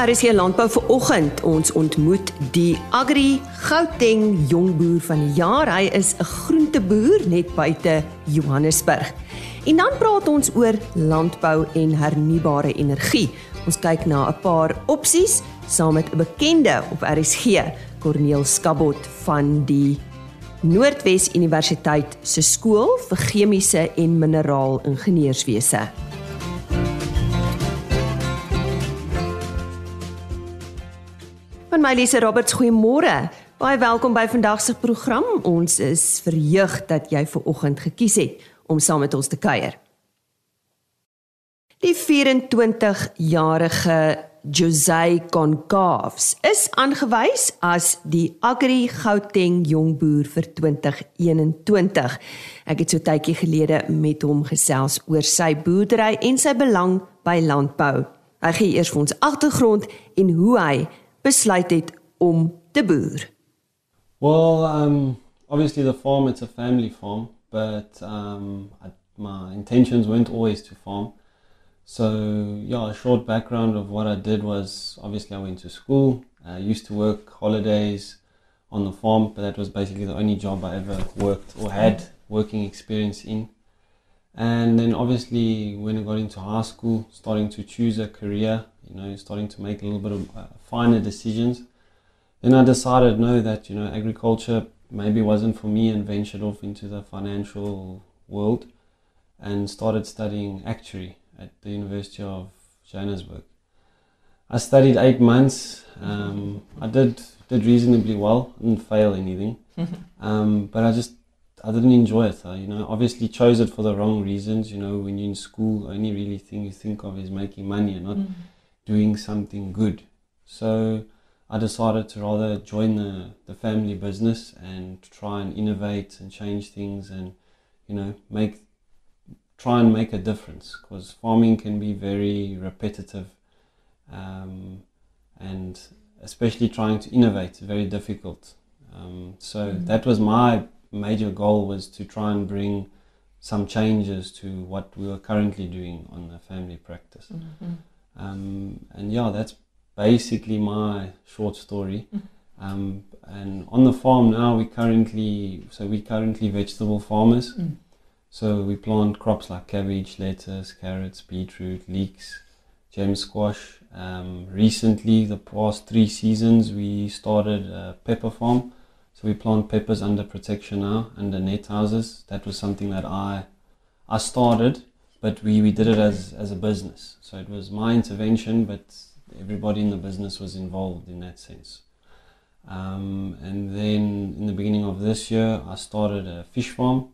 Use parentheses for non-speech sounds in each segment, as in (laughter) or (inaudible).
RC Landbou vir oggend. Ons ontmoet die Agri Gauteng jongboer van die jaar. Hy is 'n groenteboer net buite Johannesburg. En dan praat ons oor landbou en hernubare energie. Ons kyk na 'n paar opsies saam met 'n bekende op RSG, Corneel Skabot van die Noordwes Universiteit se skool vir chemiese en mineraal ingenieurswese. Van my Lise Roberts, goeiemôre. Baie welkom by vandag se program. Ons is verheug dat jy ver oggend gekies het om saam met ons te kuier. Die 24-jarige José Concalves is aangewys as die Agri Gauteng jongboer vir 2021. Ek het so tydjie gelede met hom gesels oor sy boerdery en sy belang by landbou. Hy gee eers vir ons agtergrond en hoe hy besluit het om te boer? Well, um, obviously the farm it's a family farm, but um, I, my intentions weren't always to farm. So yeah, a short background of what I did was obviously I went to school. I used to work holidays on the farm, but that was basically the only job I ever worked or had working experience in. And then obviously when I got into high school, starting to choose a career, you know, starting to make a little bit of uh, finer decisions. Then I decided, no, that, you know, agriculture maybe wasn't for me and ventured off into the financial world and started studying actuary at the University of Johannesburg. I studied eight months. Um, I did did reasonably well. I didn't fail anything, (laughs) um, but I just I didn't enjoy it. I, you know, obviously chose it for the wrong reasons. You know, when you're in school, only really thing you think of is making money and not mm doing something good. So I decided to rather join the, the family business and try and innovate and change things and, you know, make try and make a difference because farming can be very repetitive um, and especially trying to innovate very difficult. Um, so mm-hmm. that was my major goal was to try and bring some changes to what we were currently doing on the family practice. Mm-hmm. Um, and yeah, that's basically my short story. Mm. Um, and on the farm now, we currently so we currently vegetable farmers. Mm. So we plant crops like cabbage, lettuce, carrots, beetroot, leeks, gem squash. Um, recently, the past three seasons, we started a pepper farm. So we plant peppers under protection now, under net houses. That was something that I I started but we, we did it as, as a business. So it was my intervention, but everybody in the business was involved in that sense. Um, and then in the beginning of this year, I started a fish farm.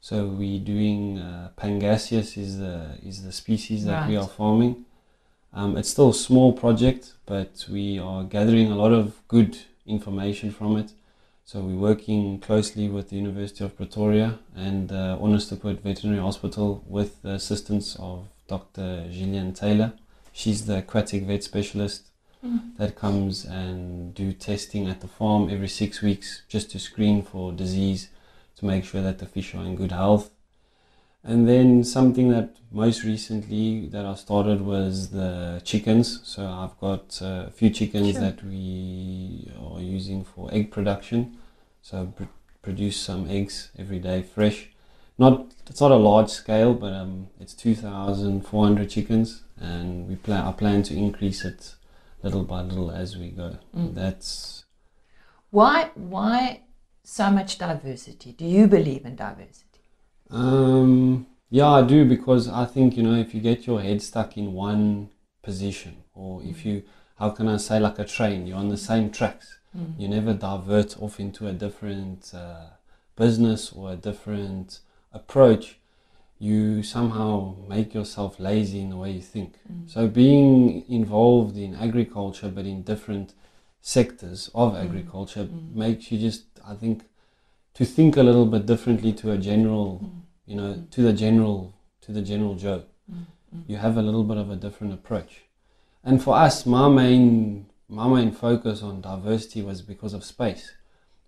So we're doing uh, Pangasius is the is the species that right. we are farming. Um, it's still a small project, but we are gathering a lot of good information from it. So we're working closely with the University of Pretoria and uh, Onderstepoort Veterinary Hospital with the assistance of Dr. Gillian Taylor. She's the aquatic vet specialist mm. that comes and do testing at the farm every six weeks just to screen for disease to make sure that the fish are in good health. And then something that most recently that I started was the chickens. So I've got a few chickens sure. that we are using for egg production. So pr- produce some eggs every day, fresh. Not it's not a large scale, but um, it's two thousand four hundred chickens, and we plan. I plan to increase it little by little as we go. Mm. That's why why so much diversity. Do you believe in diversity? Um, yeah, I do because I think you know if you get your head stuck in one position, or if mm. you, how can I say, like a train, you're on the same tracks Mm. You never divert off into a different uh, business or a different approach. You somehow make yourself lazy in the way you think. Mm. So, being involved in agriculture but in different sectors of mm. agriculture mm. makes you just, I think, to think a little bit differently to a general, mm. you know, mm. to the general, to the general Joe. You have a little bit of a different approach. And for us, my main my main focus on diversity was because of space.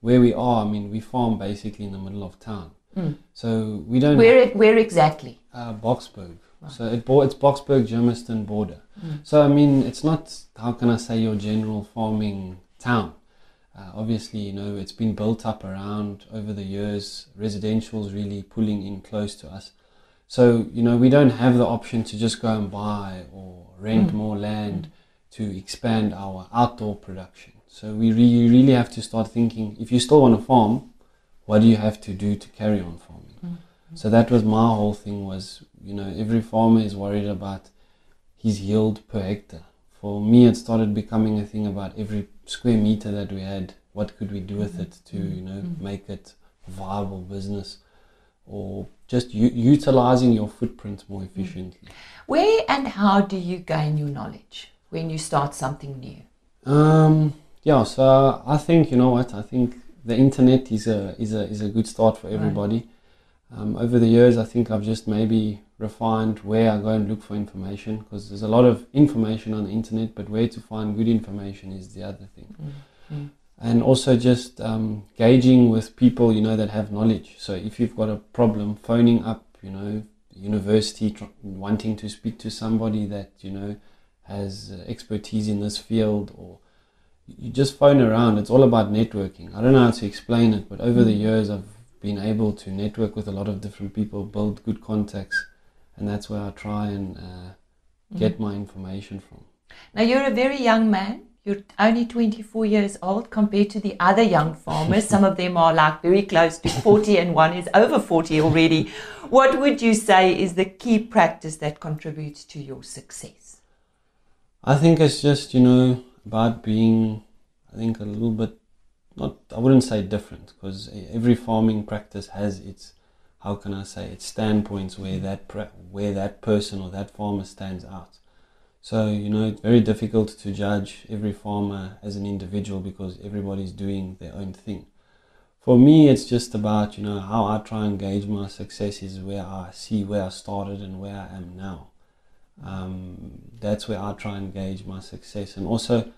Where we are, I mean, we farm basically in the middle of town. Mm. So we don't. Where, where exactly? Uh, Boxburg. So it bo- it's Boxburg Germiston border. So I mean, it's not how can I say your general farming town. Uh, obviously, you know, it's been built up around over the years. Residential's really pulling in close to us. So you know, we don't have the option to just go and buy or rent more land to expand our outdoor production. So we really, really have to start thinking. If you still want to farm, what do you have to do to carry on farming? So that was my whole thing. Was you know, every farmer is worried about his yield per hectare. For me, it started becoming a thing about every square meter that we had. What could we do with mm-hmm. it to, you know, mm-hmm. make it viable business, or just u- utilizing your footprint more mm-hmm. efficiently. Where and how do you gain your knowledge when you start something new? Um, yeah, so I think you know what I think the internet is a is a is a good start for everybody. Um, over the years, I think I've just maybe refined where I go and look for information because there's a lot of information on the internet, but where to find good information is the other thing. And also just um, gauging with people you know that have knowledge. So if you've got a problem, phoning up, you know, university, tr- wanting to speak to somebody that you know has uh, expertise in this field or you just phone around. It's all about networking. I don't know how to explain it, but over the years, I've been able to network with a lot of different people, build good contacts, and that's where I try and uh, get my information from. Now, you're a very young man. You're only 24 years old compared to the other young farmers. Some of them are like very close to 40, and one is over 40 already. What would you say is the key practice that contributes to your success? I think it's just you know about being, I think a little bit, not I wouldn't say different because every farming practice has its, how can I say, its standpoints where that where that person or that farmer stands out. So you know it's very difficult to judge every farmer as an individual because everybody's doing their own thing. For me, it's just about you know how I try and gauge my success is where I see where I started and where I am now um, that's where I try and gauge my success. And also,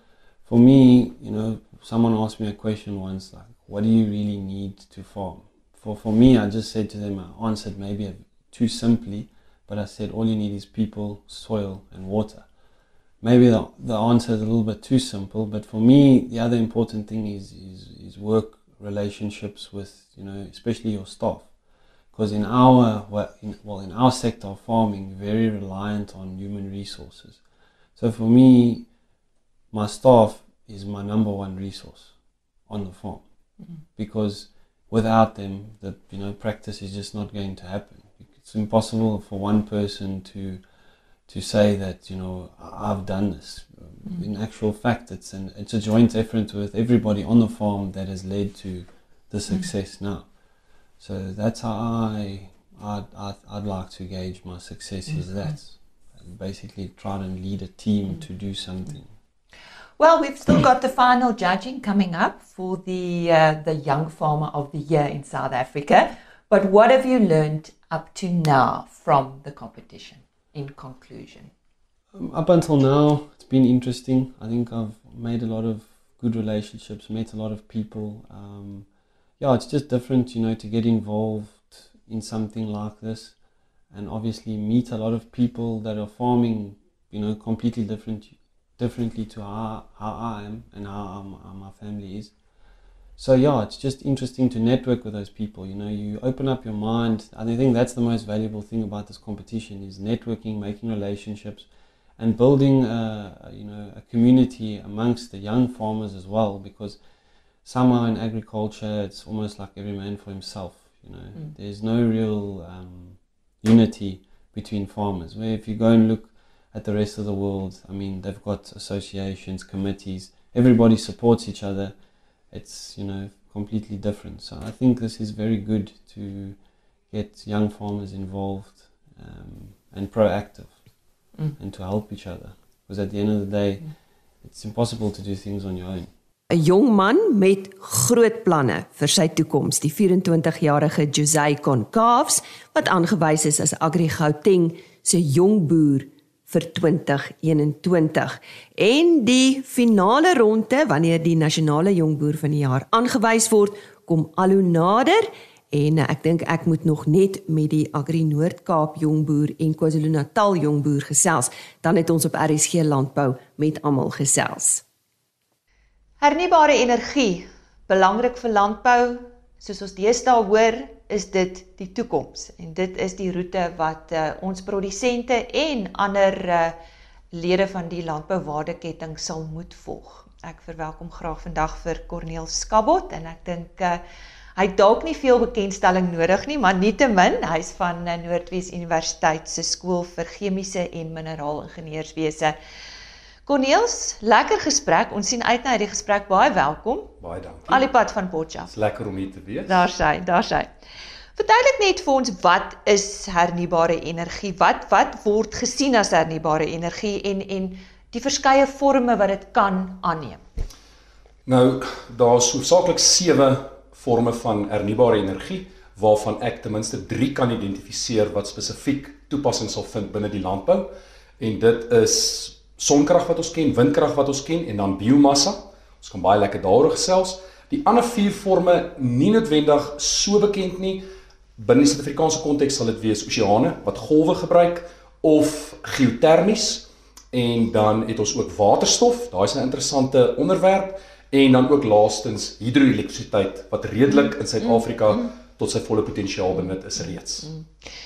for me, you know, someone asked me a question once, like, what do you really need to farm? For, for me, I just said to them, I answered maybe too simply, but I said, all you need is people, soil, and water. Maybe the, the answer is a little bit too simple, but for me, the other important thing is, is, is work relationships with, you know, especially your staff because in our well in, our sector of farming very reliant on human resources so for me my staff is my number one resource on the farm. Mm-hmm. Because without them the you know practice is just not going to happen. It's impossible for one person to to say that you know "I- I've done this. Mm-hmm. In actual fact it's an it's a joint effort with everybody on the farm that has led to the mm-hmm. success now. So that's how I I'd, I'd, I'd like to gauge my success is that. Basically try and lead a team to do something. Well, we've still got the final judging coming up for the uh, the Young Farmer of the Year in South Africa. But what have you learned up to now from the competition? In conclusion, Um, up until now, it's been interesting. I think I've made a lot of good relationships, met a lot of people. Um, yeah, it's just different, you know, to get involved in something like this, and obviously meet a lot of people that are farming, you know, completely different, differently to how, how I am and how, um, how my family is. So yeah, it's just interesting to network with those people. You know, you open up your mind. And I think that's the most valuable thing about this competition is networking, making relationships, and building a, you know a community amongst the young farmers as well. Because somehow in agriculture, it's almost like every man for himself. You know, there's no real um, unity between farmers. Where if you go and look at the rest of the world, I mean, they've got associations, committees. Everybody supports each other it's you know completely different. So I think this is very good to get young farmers involved um, and proactive Mm. and to help each other. Because at the end of the day, it's impossible to do things on your own. 'n Jong man met groot planne vir sy toekoms, die 24-jarige Josey Konkaafs wat aangewys is as Agri Gauteng se jong boer vir 2021. En die finale ronde wanneer die nasionale jong boer van die jaar aangewys word, kom al hoe nader En uh, ek dink ek moet nog net met die Agri Noord-Kaap jongboer en KwaZulu-Natal jongboer gesels, dan het ons op RSG landbou met almal gesels. Hernubare energie, belangrik vir landbou, soos ons deesdae hoor, is dit die toekoms en dit is die roete wat uh, ons produsente en ander uh, lede van die landbouwaardeketting sal moet volg. Ek verwelkom graag vandag vir Corneel Skabot en ek dink uh, hy dalk nie veel bekendstelling nodig nie, maar nietemin, hy's van uh, Noordwes Universiteit se skool vir chemiese en mineraalingenieurswese. Corneels, lekker gesprek. Ons sien uit na hierdie gesprek. Baie welkom. Baie dankie. Al die pad van Potchefstroom. Dit's lekker om hier te wees. Daar sy, daar sy. Verduidelik net vir ons wat is hernubare energie? Wat wat word gesien as hernubare energie en en die verskeie forme wat dit kan aanneem? Nou, daar's hoofsaaklik 7 forme van hernubare energie waarvan ek ten minste 3 kan identifiseer wat spesifiek toepassing sal vind binne die landbou. En dit is sonkrag wat ons ken, windkrag wat ons ken en dan biomassa. Ons kan baie lekker daaroor gesels. Die ander vier forme nie noodwendig so bekend nie. Binne die Suid-Afrikaanse konteks sal dit wees oseane wat golwe gebruik of geotermies en dan het ons ook waterstof. Daai is 'n interessante onderwerp en dan ook laastens hidroelektrisiteit wat redelik in Suid-Afrika mm, mm, mm tot sy volle potensiaal benut is reeds. Mm.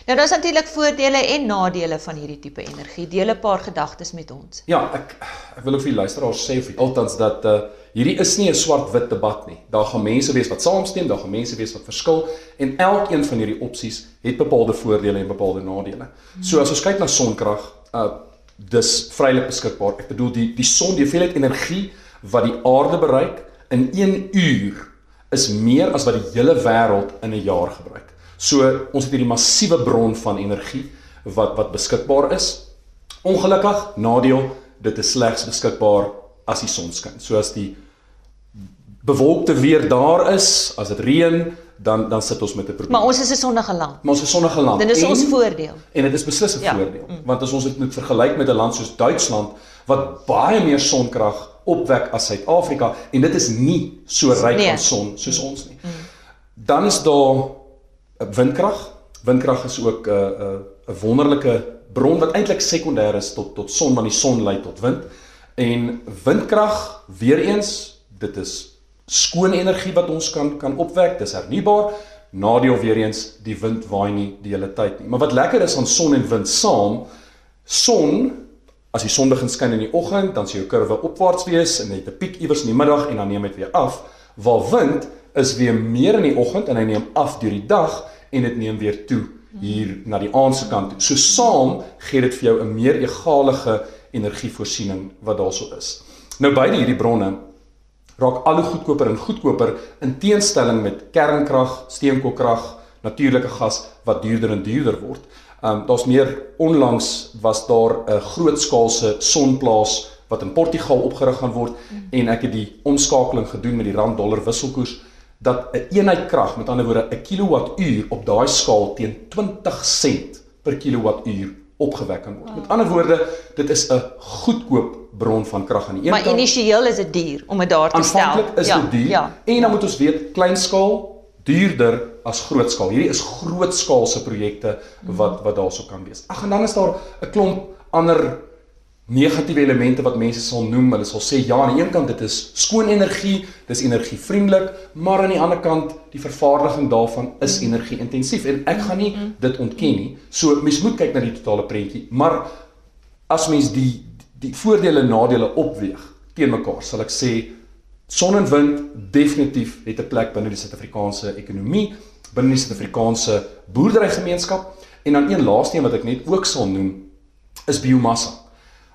Nou daar's natuurlik voordele en nadele van hierdie tipe energie. Deel 'n paar gedagtes met ons. Ja, ek ek wil ook vir die luisteraars sê of altans dat uh hierdie is nie 'n swart-wit debat nie. Daar gaan mense wees wat saamstem, daar gaan mense wees wat verskil en elkeen van hierdie opsies het bepaalde voordele en bepaalde nadele. Mm. So as ons kyk na sonkrag, uh dis vrylik beskikbaar. Ek bedoel die die son, die hoeveelheid energie wat die aarde bereik in 1 uur is meer as wat die hele wêreld in 'n jaar gebruik. So ons het hierdie massiewe bron van energie wat wat beskikbaar is. Ongelukkig, nadeel, dit is slegs beskikbaar as die son skyn. So as die bewolkte weer daar is, as dit reën, dan dan sit ons met 'n probleem. Maar ons is 'n sonnige land. Maar ons is 'n sonnige land. Dit is en, ons voordeel. En dit is beslis 'n ja. voordeel, mm. want as ons dit moet vergelyk met 'n land soos Duitsland wat baie meer sonkrag opwek as Suid-Afrika en dit is nie so ryk nee. aan son soos ons nie. Mm. Dan is daar eh, windkrag. Windkrag is ook 'n uh, 'n uh, 'n wonderlike bron wat eintlik sekondêr is tot tot son want die son lei tot wind. En windkrag weer eens, dit is skoon energie wat ons kan kan opwek, dis hernubaar. Nadeel weer eens, die wind waai nie die hele tyd nie. Maar wat lekker is aan son en wind saam, son As die son begin skyn in die oggend, dan sien jou kurwe opwaarts wees en net 'n piek iewers in die middag en dan neem dit weer af. Waar wind is weer meer in die oggend en hy neem af deur die dag en dit neem weer toe hier na die aand se kant toe. So saam gee dit vir jou 'n meer egalige energievoorsiening wat daarso is. Nou beide hierdie bronne raak al hoe goedkoper en goedkoper in teenstelling met kernkrag, steenkoolkrag, natuurlike gas wat duurder en duurder word. Ehm um, daar's meer onlangs was daar 'n grootskaalse sonplaas wat in Portugal opgerig gaan word mm. en ek het die omskakeling gedoen met die rand dollar wisselkoers dat 'n een eenheid krag, met ander woorde 'n kilowattuur op daai skaal teen 20 sent per kilowattuur opgewek kan word. Wow. Met ander woorde, dit is 'n goedkoop bron van krag aan die een maar kant. Maar initieel is dit duur om dit daar te stel. Aanvanklik is ja, dit duur. Ja, en dan ja. moet ons weet kleinskaal duurder as grootskaal. Hierdie is grootskaalse projekte wat wat daarso kan wees. Ag en dan is daar 'n klomp ander negatiewe elemente wat mense sal noem. Hulle sal sê ja, aan die een kant dit is skoon energie, dis energievriendelik, maar aan die ander kant die vervaardiging daarvan is energie-intensief en ek gaan nie dit ontken nie. So mens moet kyk na die totale prentjie, maar as mens die die voordele en nadele opweeg teen mekaar, sal ek sê Son en wind definitief het 'n plek binne die Suid-Afrikaanse ekonomie, binne die Suid-Afrikaanse boerderygemeenskap en dan een laaste een wat ek net ook sal noem is biomassa.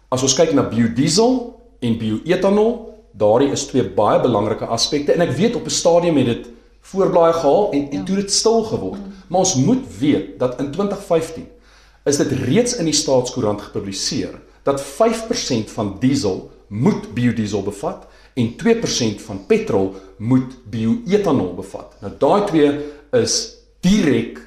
As ons kyk na biodiesel en bioetanol, daardie is twee baie belangrike aspekte en ek weet op 'n stadium het dit voorblaai gehaal en en ja. toe dit stil geword. Ja. Maar ons moet weet dat in 2015 is dit reeds in die staatskoerant gepubliseer dat 5% van diesel moet biodiesel bevat en 2% van petrol moet bioetanol bevat. Nou daai twee is direk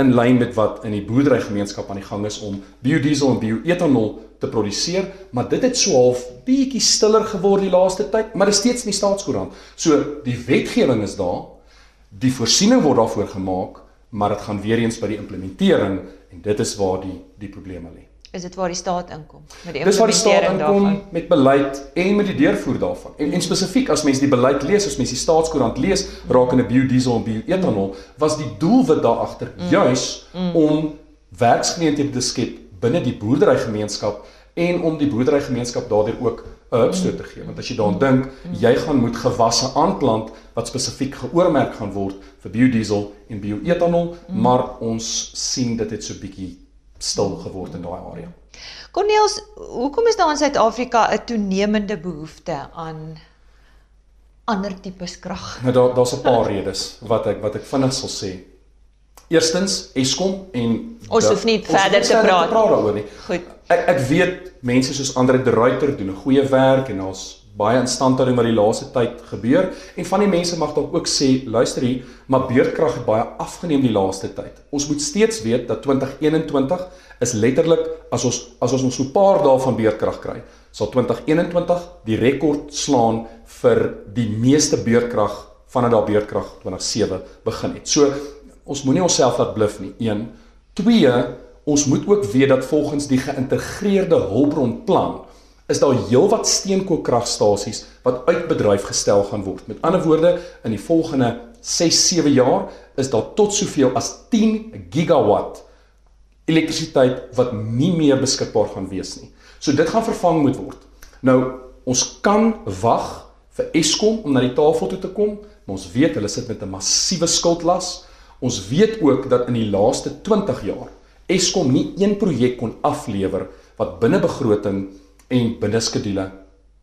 in lyn met wat in die boerderygemeenskap aan die gang is om biodiesel en bioetanol te produseer, maar dit het so half bietjie stiller geword die laaste tyd, maar dit is steeds in die staatskoerant. So die wetgewing is daar. Die voorsiening word daarvoor gemaak, maar dit gaan weer eens by die implementering en dit is waar die die probleme lê. Is dit waar die staat inkom met die Dis waar die staat implementering inkom daarvan? met beleid en met die deurvoer daarvan. En, en spesifiek as mens die beleid lees, as mens die staatskoerant lees rakende biodiesel en bioetanol, was die doelwit daar agter Mm. juis om werksgeleenthede te skep binne die boerderygemeenskap en om die boerderygemeenskap daardeur ook 'n hupstoot te gee. Want as jy daaraan dink, jy gaan moet gewasse aanplant wat spesifiek geoormerk gaan word vir biodiesel en bioetanol, maar ons sien dit het so bietjie stil geword in daai area. Cornels, hoekom is daar in Suid-Afrika 'n toenemende behoefte aan ander tipes krag? Nou daar daar's 'n paar redes wat ek wat ek vinnig sal sê. Eerstens Eskom en Ons da- hoef nie ons hoef verder te praat praat daaroor nie. Goed. Ek ek weet mense soos Andre de Ruyter doen 'n goeie werk en daar's baie instandhouding wat die laaste tyd gebeur en van die mense mag dalk ook sê luister hier, maar beurtkrag het baie afgeneem die laaste tyd. Ons moet steeds weet dat 2021 is letterlik as ons as ons nog so 'n paar dae van beurtkrag kry, sal 2021 die rekord slaan vir die meeste beurtkrag vanaf daar beurtkrag 2007 begin het. So ons moenie onsself laat bluf nie. 1 2 ons moet ook weet dat volgens die geïntegreerde hulpbronplan is daar heelwat steenkoolkragstasies wat uit bedryf gestel gaan word. Met ander woorde, in die volgende 6-7 jaar is daar tot soveel as 10 gigawatt elektrisiteit wat nie meer beskikbaar gaan wees nie. So dit gaan vervang moet word. Nou, ons kan wag vir Eskom om na die tafel toe te kom, maar ons weet hulle sit met 'n massiewe skuldlas. Ons weet ook dat in die laaste 20 jaar Eskom nie een projek kon aflewer wat binne begroting en binne skedule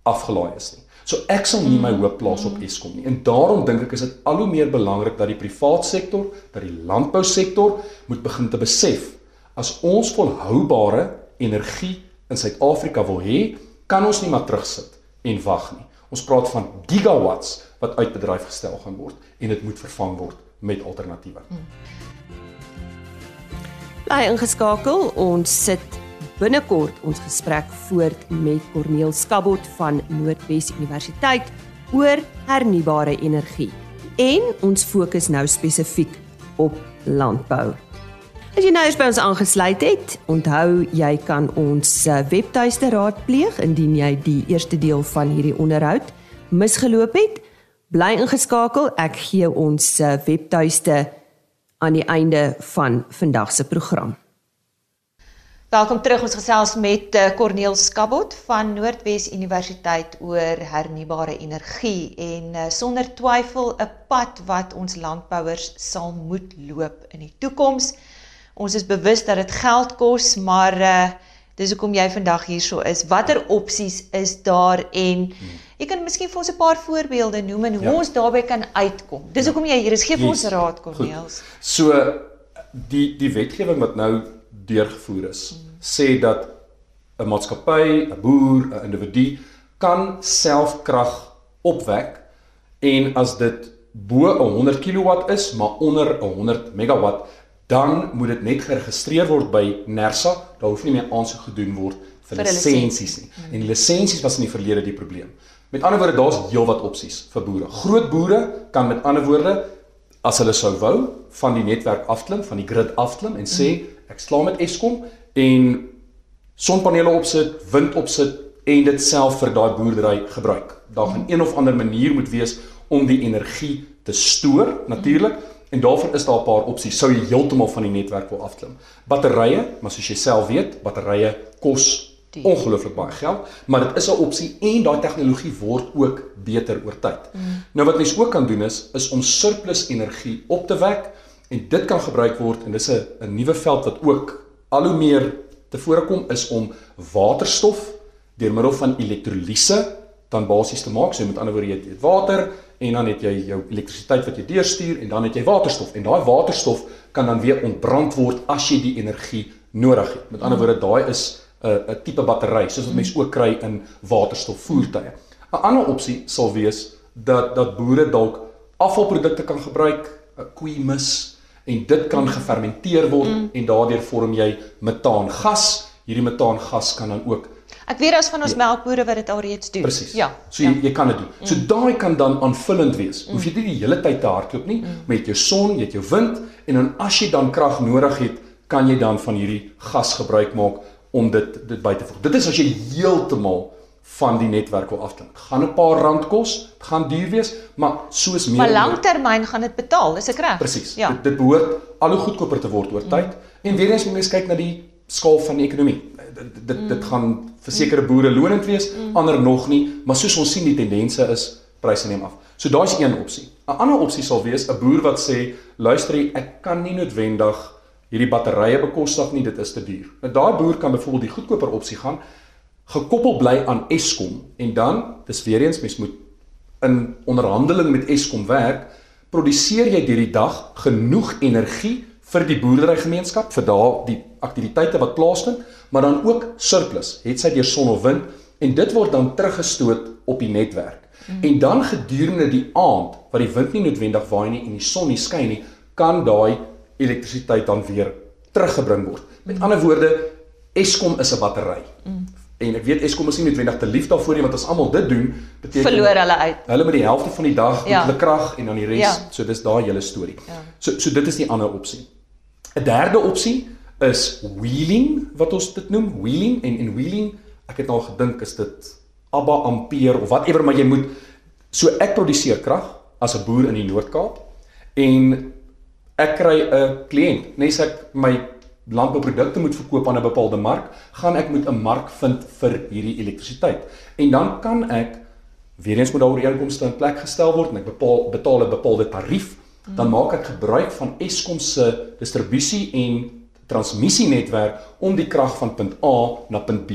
afgelaai is nie. So ek sal nie my hoop plaas op Eskom nie. En daarom dink ek is dit al hoe meer belangrik dat die privaat sektor, dat die landbousektor moet begin te besef as ons volhoubare energie in Suid-Afrika wil hê, kan ons nie maar terugsit en wag nie. Ons praat van gigawatts wat uit bedryf gestel gaan word en dit moet vervang word met alternatiewe. Bly ingeskakel. Ons sit binnekort ons gesprek voort met Corneel Skabot van Noordwes Universiteit oor hernubare energie. En ons fokus nou spesifiek op landbou. As jy nou eens by ons aangesluit het, onthou jy kan ons eh, webtuiste raadpleeg indien jy die eerste deel van hierdie onderhoud misgeloop het. Bly ingeskakel. Ek gee ons eh, webtuiste aan die einde van vandag se program. Welkom terug. Ons gesels met uh, Corneel Skabot van Noordwes Universiteit oor hernubare energie en uh, sonder twyfel 'n pad wat ons landbouers sal moet loop in die toekoms. Ons is bewus dat dit geld kos, maar uh dis hoekom jy vandag hierso is. Watter opsies is daar en jy kan miskien vir ons 'n paar voorbeelde noem en hoe Ja. ons daarbey kan uitkom. Dis hoekom jy hier is. Gee vir ons Yes. raad, Goed. Corneels. So die die wetgewing wat nou deurgevoer is, sê dat 'n maatskappy, 'n boer, 'n individu kan self krag opwek en as dit bo 'n 100 kW is, maar onder 'n 100 megawatt, dan moet dit net geregistreer word by NERSA. Daar hoef nie meer aansoek gedoen word vir, Vir lisensies nie. En die lisensies was in die verlede die probleem. Met ander woorde, daar's heelwat opsies vir boere. Groot boere kan met ander woorde as hulle sou wou van die netwerk afklim, van die grid afklim en sê ek slaam met Eskom en sonpanele opsit, wind opsit en dit self vir daai boerdery gebruik. Daar gaan een of ander manier moet wees om die energie te stoor natuurlik en daarvoor is daar 'n paar opsies. Sou jy heeltemal van die netwerk wil afklim. Batterye, maar soos jy self weet, batterye kos ongelooflik baie geld, maar dit is 'n opsie en daai tegnologie word ook beter oor tyd. Mm. Nou wat mens ook kan doen is is om surplus energie op te wek en dit kan gebruik word en dis 'n 'n nuwe veld wat ook al hoe meer tevore kom is om waterstof deur middel van elektrolise dan basies te maak. So met ander woorde jy het water en dan het jy jou elektrisiteit wat jy deurstuur en dan het jy waterstof en daai waterstof kan dan weer ontbrand word as jy die energie nodig het. Met ander woorde daai is 'n 'n tipe battery soos wat mense ook kry in waterstofvoertuie. 'n Ander opsie sal wees dat dat boere dalk afvalprodukte kan gebruik, koeimis en dit kan gefermenteer word mm. en daardeur vorm jy metaangas. Hierdie metaangas kan dan ook Ek weet daar's van ons melkbore wat dit alreeds doen. Presies. Ja. So jy, jy kan dit doen. So daai kan dan aanvullend wees. Hoef jy nie die hele tyd te hardloop nie, maar jy het jou son, jy het jou wind en dan as jy dan krag nodig het, kan jy dan van hierdie gas gebruik maak om dit dit by te voeg. Dit is as jy heeltemal van die netwerk wil afklim. Dit gaan 'n paar rand kos, gaan duur wees, maar soos meer Maar langtermyn gaan dit betaal, is ek reg? Presies. Ja. Dit, dit behoort al hoe goedkoper te word oor tyd. Mm. En weer eens moet mens kyk na die skaal van die ekonomie. Dit dit, mm. dit gaan vir sekere boere lonend wees, mm. ander nog nie, maar soos ons sien die tendense is pryse neem af. So daar's een opsie. 'n Ander opsie sal wees 'n boer wat sê, luister ek kan nie noodwendig hierdie batterye bekostig nie, dit is te duur. Nou daai boer kan byvoorbeeld die goedkoper opsie gaan, gekoppel bly aan Eskom en dan dis weer eens mens moet in onderhandeling met Eskom werk, produseer jy deur die dag genoeg energie vir die boerderygemeenskap vir daardie aktiwiteite wat plaasvind, maar dan ook surplus, het sy deur son of wind en dit word dan teruggestoot op die netwerk. Mm. En dan gedurende die aand wat die wind nie noodwendig waai nie en die son nie skyn nie, kan daai elektrisiteit dan weer teruggebring word. Met ander woorde, Eskom is 'n battery. Mm. En ek weet Eskom is nie noodwendig te lief daarvoor nie want as almal dit doen, beteken Verloor hulle uit. Hulle met die helfte van die dag Ja. ja. hulle krag en dan die res, Ja. so dis daai hele storie. Ja. So so dit is die ander opsie. 'n Derde opsie is wheeling wat ons dit noem, wheeling en en wheeling, ek het al gedink is dit Abba ampere of whatever maar jy moet so ek produseer krag as 'n boer in die Noord-Kaap en ek kry 'n kliënt, nes ek my landbouprodukte moet verkoop aan 'n bepaalde mark, gaan ek moet 'n mark vind vir hierdie elektrisiteit. En dan kan ek weer eens moet daar ooreenkomste in plek gestel word en ek bepaal betaal 'n bepaalde tarief, dan maak ek gebruik van Eskom se distribusie en transmissienetwerk om die krag van punt A na punt B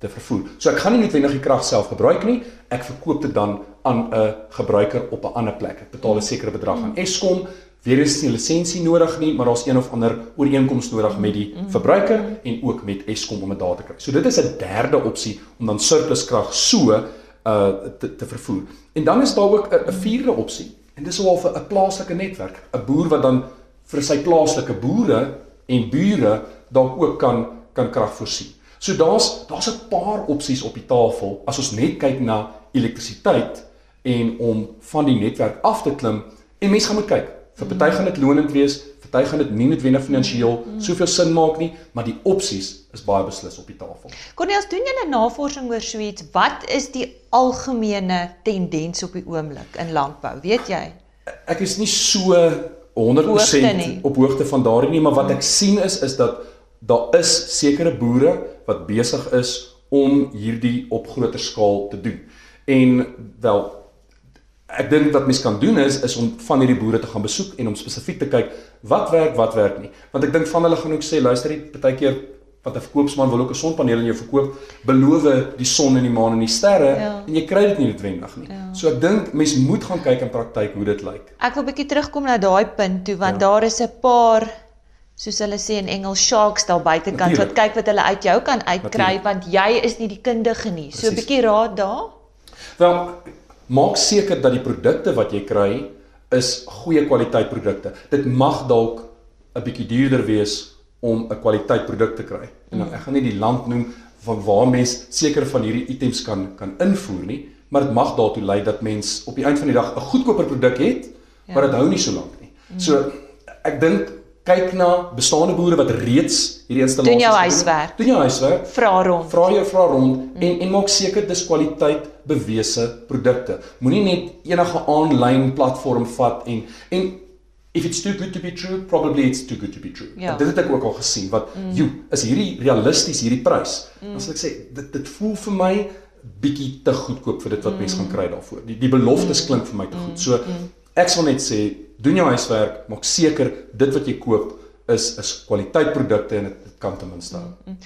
te vervoer. So ek gaan nie noodwendig die krag self gebruik nie, ek verkoop dit dan aan 'n gebruiker op 'n ander plek. Ek betaal 'n sekere bedrag aan Eskom. Weer is nie 'n lisensie nodig nie, maar daar's een of ander ooreenkoms nodig met die verbruiker en ook met Eskom om dit daar te kry. So dit is 'n derde opsie om dan surplus krag so uh te, te vervoer. En dan is daar ook 'n 'n vierde opsie en dis wel vir 'n plaaslike netwerk, 'n boer wat dan vir sy plaaslike boere en bure dalk ook kan kan krag voorsien. So daar's daar's 'n paar opsies op die tafel as ons net kyk na elektrisiteit en om van die netwerk af te klim en mense gaan moet kyk. Vir party gaan dit lonend wees, vir party gaan dit nie noodwendig finansiëel soveel sin maak nie, maar die opsies is baie beslis op die tafel. Cornelius, doen julle navorsing oor so iets? Wat is die algemene tendens op die oomblik in landbou? Weet jy? Ek is nie so 100% Hoogte nie. op hoogte van daardie nie, maar wat ek sien is is dat daar is sekere boere wat besig is om hierdie op groter skaal te doen. En wel ek dink wat mens kan doen is is om van hierdie boere te gaan besoek en om spesifiek te kyk wat werk, wat werk nie. Want ek dink van hulle gaan ook sê luister jy partykeer wat 'n verkoopsman wil ook 'n sonpaneel in jou verkoop, beloof die son en die maan en die sterre Ja. en jy kry dit nie noodwendig nie. Ja. So ek dink mens moet gaan kyk in praktyk hoe dit lyk. Ek wil bietjie terugkom na daai punt toe want Ja. daar is 'n paar soos hulle sê in Engels sharks daar buitekant wat kyk wat hulle uit jou kan uitkry want jy is nie die kundige nie. So 'n bietjie raad daar. Wel, maak seker dat die produkte wat jy kry is goeie kwaliteit produkte. Dit mag dalk 'n bietjie duurder wees om 'n kwaliteit produk te kry. En dan, ek gaan nie die land noem van waar mens seker van hierdie items kan kan invoer nie, maar dit mag daartoe lei dat mens op die eind van die dag 'n goedkoper produk het, Ja. maar dit hou nie so lank nie. So ek dink kyk na bestaande boere wat reeds hierdie installasies Doen jou gedoen het. huiswerk. Doen jou huiswerk. Vra rond. Vra jou vra rond mm. en en maak seker dis kwaliteit bewese produkte. Moenie net enige aanlyn platform vat en en if it's too good to be true, probably it's too good to be true. Ja. Dit het ek ook al gesien wat mm. joe, is hierdie realisties hierdie prys? Mm. Sal ek sê dit dit voel vir my bietjie te goedkoop vir dit wat mm. mense gaan kry daarvoor. Die die beloftes mm. klink vir my te goed. So ek sal net sê doen jou huiswerk, maak seker dit wat jy koop is is kwaliteitprodukte en dit, kan ten minste hou. Mm.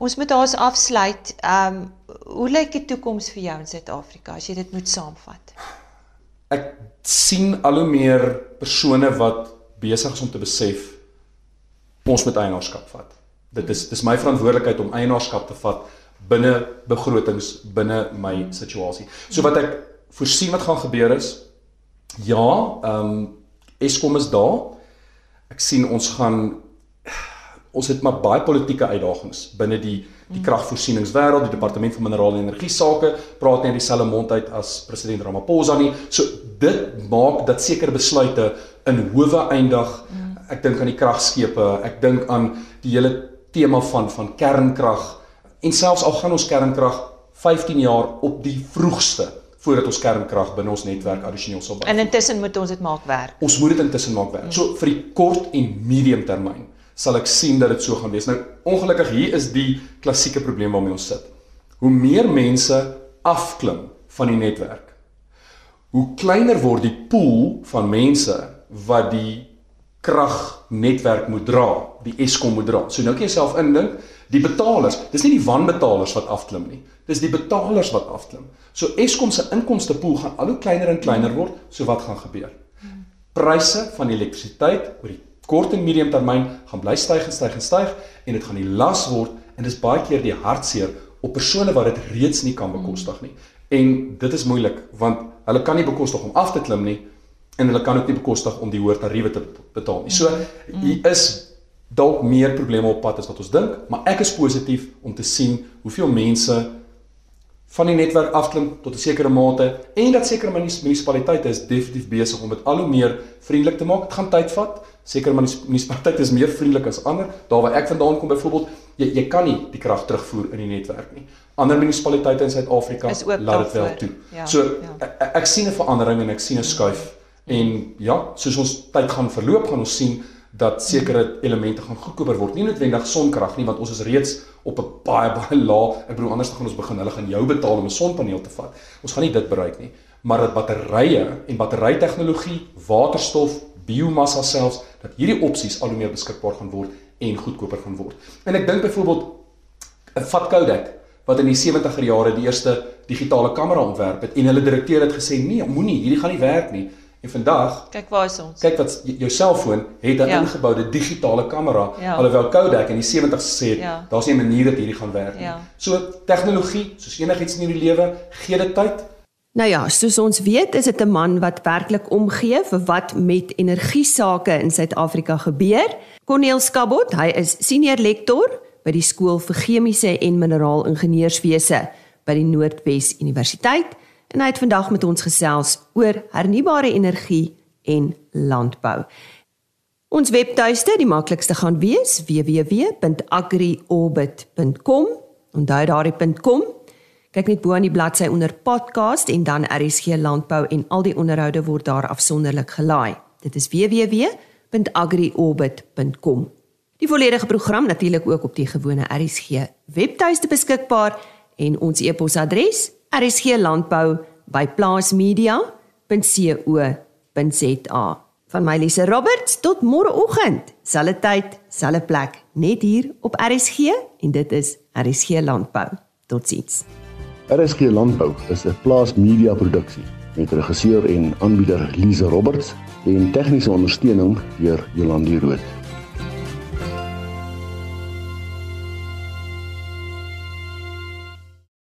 Ons moet haas afsluit. Ehm um, hoe lyk die toekoms vir jou in Suid-Afrika as jy dit moet saamvat? ek sien al hoe meer persone wat besig is om te besef ons moet eienaarskap vat. Dit is dis my verantwoordelikheid om eienaarskap te vat binne begrotings binne my situasie. So wat ek voorsien wat gaan gebeur is ja, ehm um, Eskom is daar. Ek sien ons gaan ons het maar baie politieke uitdagings binne die Die kragvoorsieningswêreld, die departement van minerale en energie sake praat nie dieselfde mond uit as president Ramaphosa nie. So dit maak dat sekere besluite in howe eindig. Ek dink aan die kragskepe, ek dink aan die hele tema van van kernkrag en selfs al gaan ons kernkrag 15 jaar op die vroegste voordat ons kernkrag binne ons netwerk addisioneel sal En intussen moet ons dit maak werk. Ons moet dit intussen maak werk. So vir die kort en medium termyn sal ek sien dat dit so gaan wees. Nou ongelukkig hier is die klassieke probleem waarmee ons sit. Hoe meer mense afklim van die netwerk, hoe kleiner word die pool van mense wat die kragnetwerk moet dra, die Eskom moet dra. So nou kan jy self indink, die betalers, dis nie die wanbetalers wat afklim nie. Dis die betalers wat afklim. So Eskom se inkomste pool gaan al hoe kleiner en kleiner word, so wat gaan gebeur? Pryse van elektrisiteit oor die kort en medium termyn gaan bly styg en styg en styg en dit gaan die las word en dis baie keer die hartseer op persone wat dit reeds nie kan bekostig nie. En dit is moeilik want hulle kan nie bekostig om af te klim nie en hulle kan ook nie bekostig om die hoër tariewe te betaal nie. So hier is dalk meer probleme op pad as wat ons dink, maar ek is positief om te sien hoeveel mense van die netwerk afklim tot 'n sekere mate en dat sekere munisipaliteite is definitief besig om dit al hoe meer vriendelik te maak. Dit gaan tyd vat. Sekere munisipaliteite is meer vriendelik as ander. Daar waar ek vandaan kom byvoorbeeld, jy jy kan nie die krag terugvoer in die netwerk nie. Ander munisipaliteite in Suid-Afrika laat dit wel toe. Ja, so ja. Ek, ek sien 'n verandering en ek sien 'n skuif en ja, soos ons tyd gaan verloop, gaan ons sien dat sekere elemente gaan goedkoper word. Nie noodwendig sonkrag nie, want ons is reeds op 'n baie baie laag. Ek bedoel anders dan gaan ons begin, hulle gaan jou betaal om 'n sonpaneel te vat. Ons gaan nie dit bereik nie, maar dat batterye en batterytegnologie, waterstof, biomassa selfs dat hierdie opsies al hoe meer beskikbaar gaan word en goedkoper gaan word. En ek dink byvoorbeeld 'n vat Kodak wat in die 70er jare die eerste digitale kamera ontwerp het en hulle direkteur het gesê nee, moenie, hierdie gaan nie werk nie. En vandag, kyk waar is ons? Kyk wat jou selfoon het 'n ja. ingeboude digitale kamera. Ja. Alhoewel Kodak in die 70's gesê het, ja. daar's nie 'n manier dat hierdie gaan werk nie. Ja. So tegnologie, soos enigiets in hierdie lewe, gee dit tyd. Nou ja, soos ons weet, is dit 'n man wat werklik omgee vir wat met energie sake in Suid-Afrika gebeur. Corneel Skabot, hy is senior lektor by die skool vir chemiese en mineraal ingenieurswese by die Noordwes Universiteit en hy het vandag met ons gesels oor hernubare energie en landbou. Ons webtuiste, die maklikste gaan wees www.agriorbit.com. Onthou daardie .com. Kyk net bo aan die bladsy onder podcast en dan RSG landbou en al die onderhoude word daar afsonderlik gelaai. Dit is www.agriorbit.com. Die volledige program natuurlik ook op die gewone RSG webtuiste beskikbaar en ons e-posadres rsglandbou@plaasmedia.co.za. Van my Lise Roberts tot môreoggend, selfde tyd, selfde plek, net hier op RSG en dit is RSG Landbou. Totsiens. RSG Landbou is 'n plaasmedia produksie met regisseur en aanbieder Lise Roberts en tegniese ondersteuning deur Jolande Rooi.